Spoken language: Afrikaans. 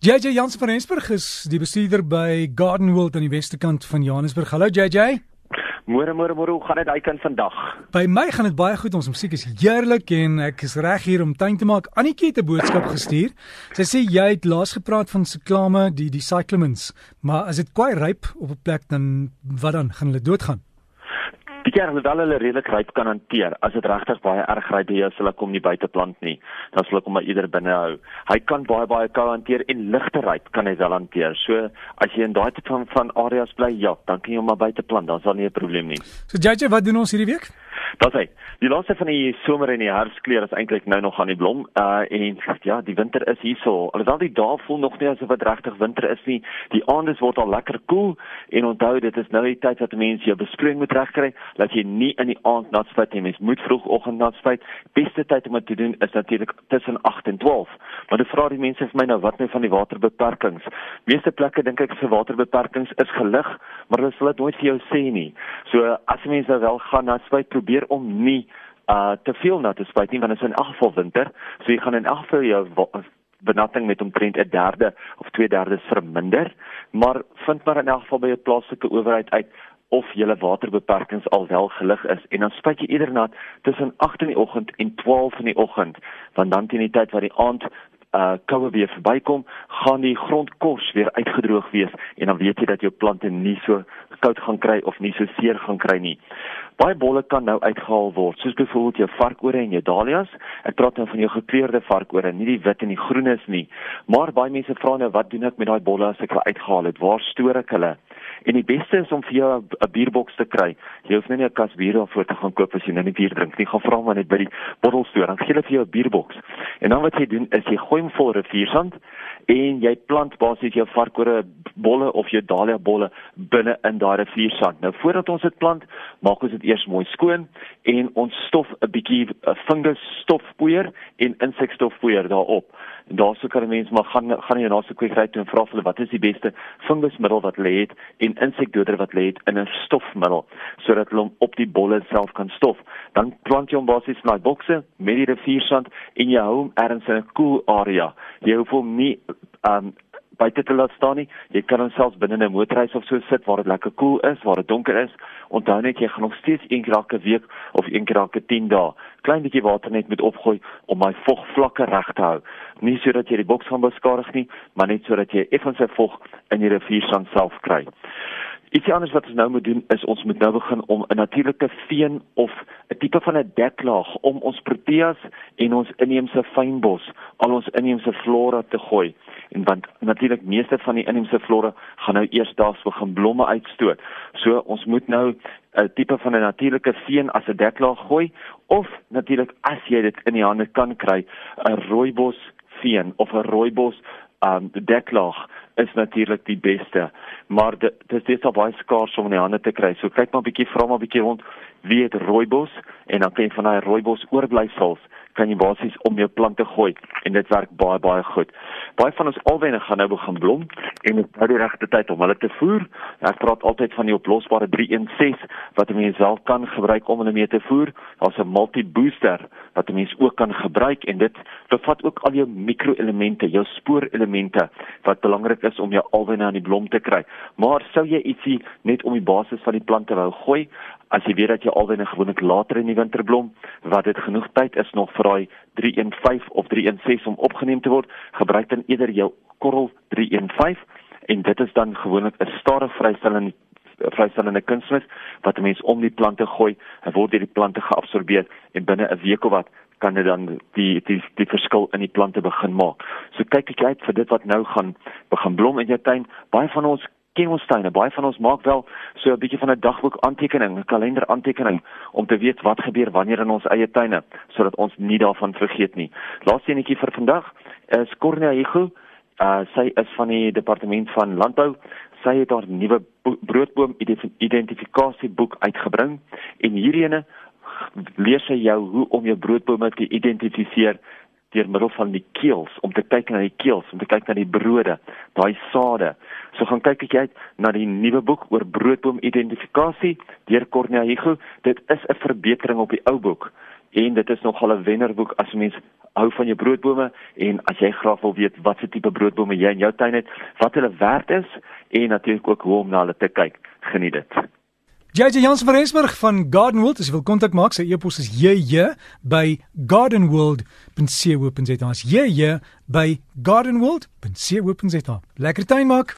JJ Jansen van Rensburg is die bestuurder by Garden World aan die westerkant van Johannesburg. Hallo JJ. Môre môre môre, hoe gaan dit daai kind vandag? By my gaan dit baie goed. Ons musiek is heerlik en ek is reg hier om tuin te maak. Annetjie het 'n boodskap gestuur. Sy sê jy het laas gepraat van siklame, die die cyclamens, maar as dit kwai ryp op 'n plek dan wat dan gaan hulle doodgaan? Kerk het wel hulle redelik ryp kan hanteer. As dit regtig baie erg ryp is, sal ek hom nie buite plant nie. Dan sal ek hom maar eerder binne hou. Hy kan baie baie koue hanteer en ligte ryp kan hy wel hanteer. So as jy in daai tipe van van areas bly, ja, dan kan jy hom maar buite plant. Dan sal nie 'n probleem nie. So JJ, wat doen ons hierdie week? Dat sê, die laaste van die somer en die herfskleur is eintlik nou nog aan die blom. Uh en ja, die winter is hierso. Alhoewel die dae voel nog nie asof dit regtig winter is nie. Die aande word al lekker koel cool, en onthou dit is nou die tyd wat mense jou besproeiing moet regkry dat jy nie in die aand nat spuit nie. Mens moet vroegoggend nat spuit. Beste tyd om dit te doen is natuurlik tussen 8 en 12. Maar dan vra die mense vir my nou wat nou van die waterbeperkings. Meeste plekke dink ek vir waterbeperkings is gelig, maar hulle sal dit nooit vir jou sê nie. So as mense nou wel gaan nat spuit, probeer om nie uh te veel nat te spuit nie want dit is in elk geval winter. So jy gaan in elk geval jou benatting met omtrent 'n derde of 2/3 verminder, maar vind maar in elk geval by 'n plaaslike owerheid uit of julle waterbeperkings al wel gelig is en dan spuit jy eerder nat tussen 8 in die oggend en 12 in die oggend want dan teen die tyd wat die aand uh koue weer verbykom, gaan die grondkos weer uitgedroog wees en dan weet jy dat jou plante nie so koud gaan kry of nie so seer gaan kry nie. Baie bolle kan nou uitgehaal word, soos byvoorbeeld jou varkore en jou dahlias. Ek praat nou van jou gekleurde varkore, nie die wit en die groenes nie. Maar baie mense vra nou wat doen ek met daai bolle as ek hulle uitgehaal het? Waar stoor ek hulle? En die beste is om vir jou 'n bierboks te kry. Jy hoef nie 'n kas bier daarvoor te gaan koop as jy nou nie bier drink nie. Gaan vra maar net by die bottelstoer, dan gee hulle vir jou 'n bierboks. En dan wat jy doen is jy gooi hom vol riviersand en jy plant basies jou varkore bolle of jou dahlia bolle binne in daai riviersand. Nou voordat ons dit plant, maak ons dit eers mooi skoon en ons stof 'n bietjie eh, fungus stofpoeier en insekstofpoeier daarop. En daarso kan 'n mens maar gaan gaan jy na so kwyk ry toe en vra hulle wat is die beste fungusmiddel wat hulle het en insekdoder wat hulle het in 'n stofmiddel sodat hulle hom op die bolle self kan stof. Dan plant jy hom basies in daai bokse met die riviersand en jy hou hom ergens in 'n koel cool area. Jy hoef hom nie um buite te laat staan nie. Jy kan hom selfs binne 'n motorhuis of so sit waar dit lekker koel cool is, waar dit donker is. Onthou net jy gaan nog steeds een keer elke week of een keer elke 10 dae klein bietjie water net moet opgooi om my vogvlakke reg te hou. Nie sodat jy die boks gaan beskadig nie, maar net sodat jy effens sy vog in die riviersand self kry. Ietsie anders wat ons nou moet doen is ons moet nou begin om 'n natuurlike veen of 'n tipe van 'n deklaag om ons proteas en ons inheemse fynbos, al ons inheemse flora te gooi. En want natuurlik meeste van die inheemse flora gaan nou eers daags begin blomme uitstoot. So ons moet nou 'n tipe van 'n natuurlike veen as 'n deklaag gooi of natuurlik as jy dit in die hande kan kry, 'n rooibos veen of 'n rooibos um deklaag is natuurlik die beste, maar dit dis al baie skaars om in die hande te kry. So kyk maar 'n bietjie, vra maar 'n bietjie rond wie het rooibos en dan kan jy van daai rooibos oorblysels kan jy basies om jou plante gooi en dit werk baie baie goed. Baie van ons alwenne gaan nou begin blom en dit nou die regte tyd om hulle te voer. Ek praat altyd van die oplosbare 316 wat 'n mens wel kan gebruik om hulle mee te voer. Daar's 'n multi-booster wat 'n mens ook kan gebruik en dit bevat ook al jou mikroelemente, jou spoorelemente wat belangrik is om jou alwenne aan die blom te kry. Maar sou jy ietsie net om die basis van die plante wou gooi, as jy weet dat jy alwenne gewoonlik later in die winter blom, wat dit genoeg tyd is nog vir daai 315 of 316 om opgeneem te word, gebruik dan eerder jou korrel 315 en dit is dan gewoonlik 'n stadig vrystellende vrystellende kunsmis wat 'n mens om die plante gooi, en word deur die plante geabsorbeer en binne 'n week of wat kan dit dan die die die verskil in die plante begin maak. So kyk ek uit vir dit wat nou gaan begin blom in jou tuin. Baie van ons ken ons tuine. Baie van ons maak wel so 'n bietjie van 'n dagboek aantekening, 'n kalender aantekening om te weet wat gebeur wanneer in ons eie tuine sodat ons nie daarvan vergeet nie. Laaste enetjie vir vandag is Cornelia Higu. Uh sy is van die departement van landbou. Sy het haar nuwe broodboom identifikasieboek uitgebring en hierine leer sy jou hoe om jou broodbome te identifiseer deur middel van die keels om te kyk na die keels, om te kyk na die brode, daai sade. So gaan kyk ek uit na die nuwe boek oor broodboom identifikasie deur Cornelia Hugo. Dit is 'n verbetering op die ou boek en dit is nogal 'n wennerboek as mens hou van jou broodbome en as jy graag wil weet wat se tipe broodbome jy in jou tuin het, wat hulle werd is en natuurlik ook hoe om na hulle te kyk. Geniet dit. JJ Jansen van Rensburg van Garden World, as jy wil kontak maak, sy e-pos is jj by gardenworld.co.za. Jj by gardenworld.co.za. Lekker tuin maak.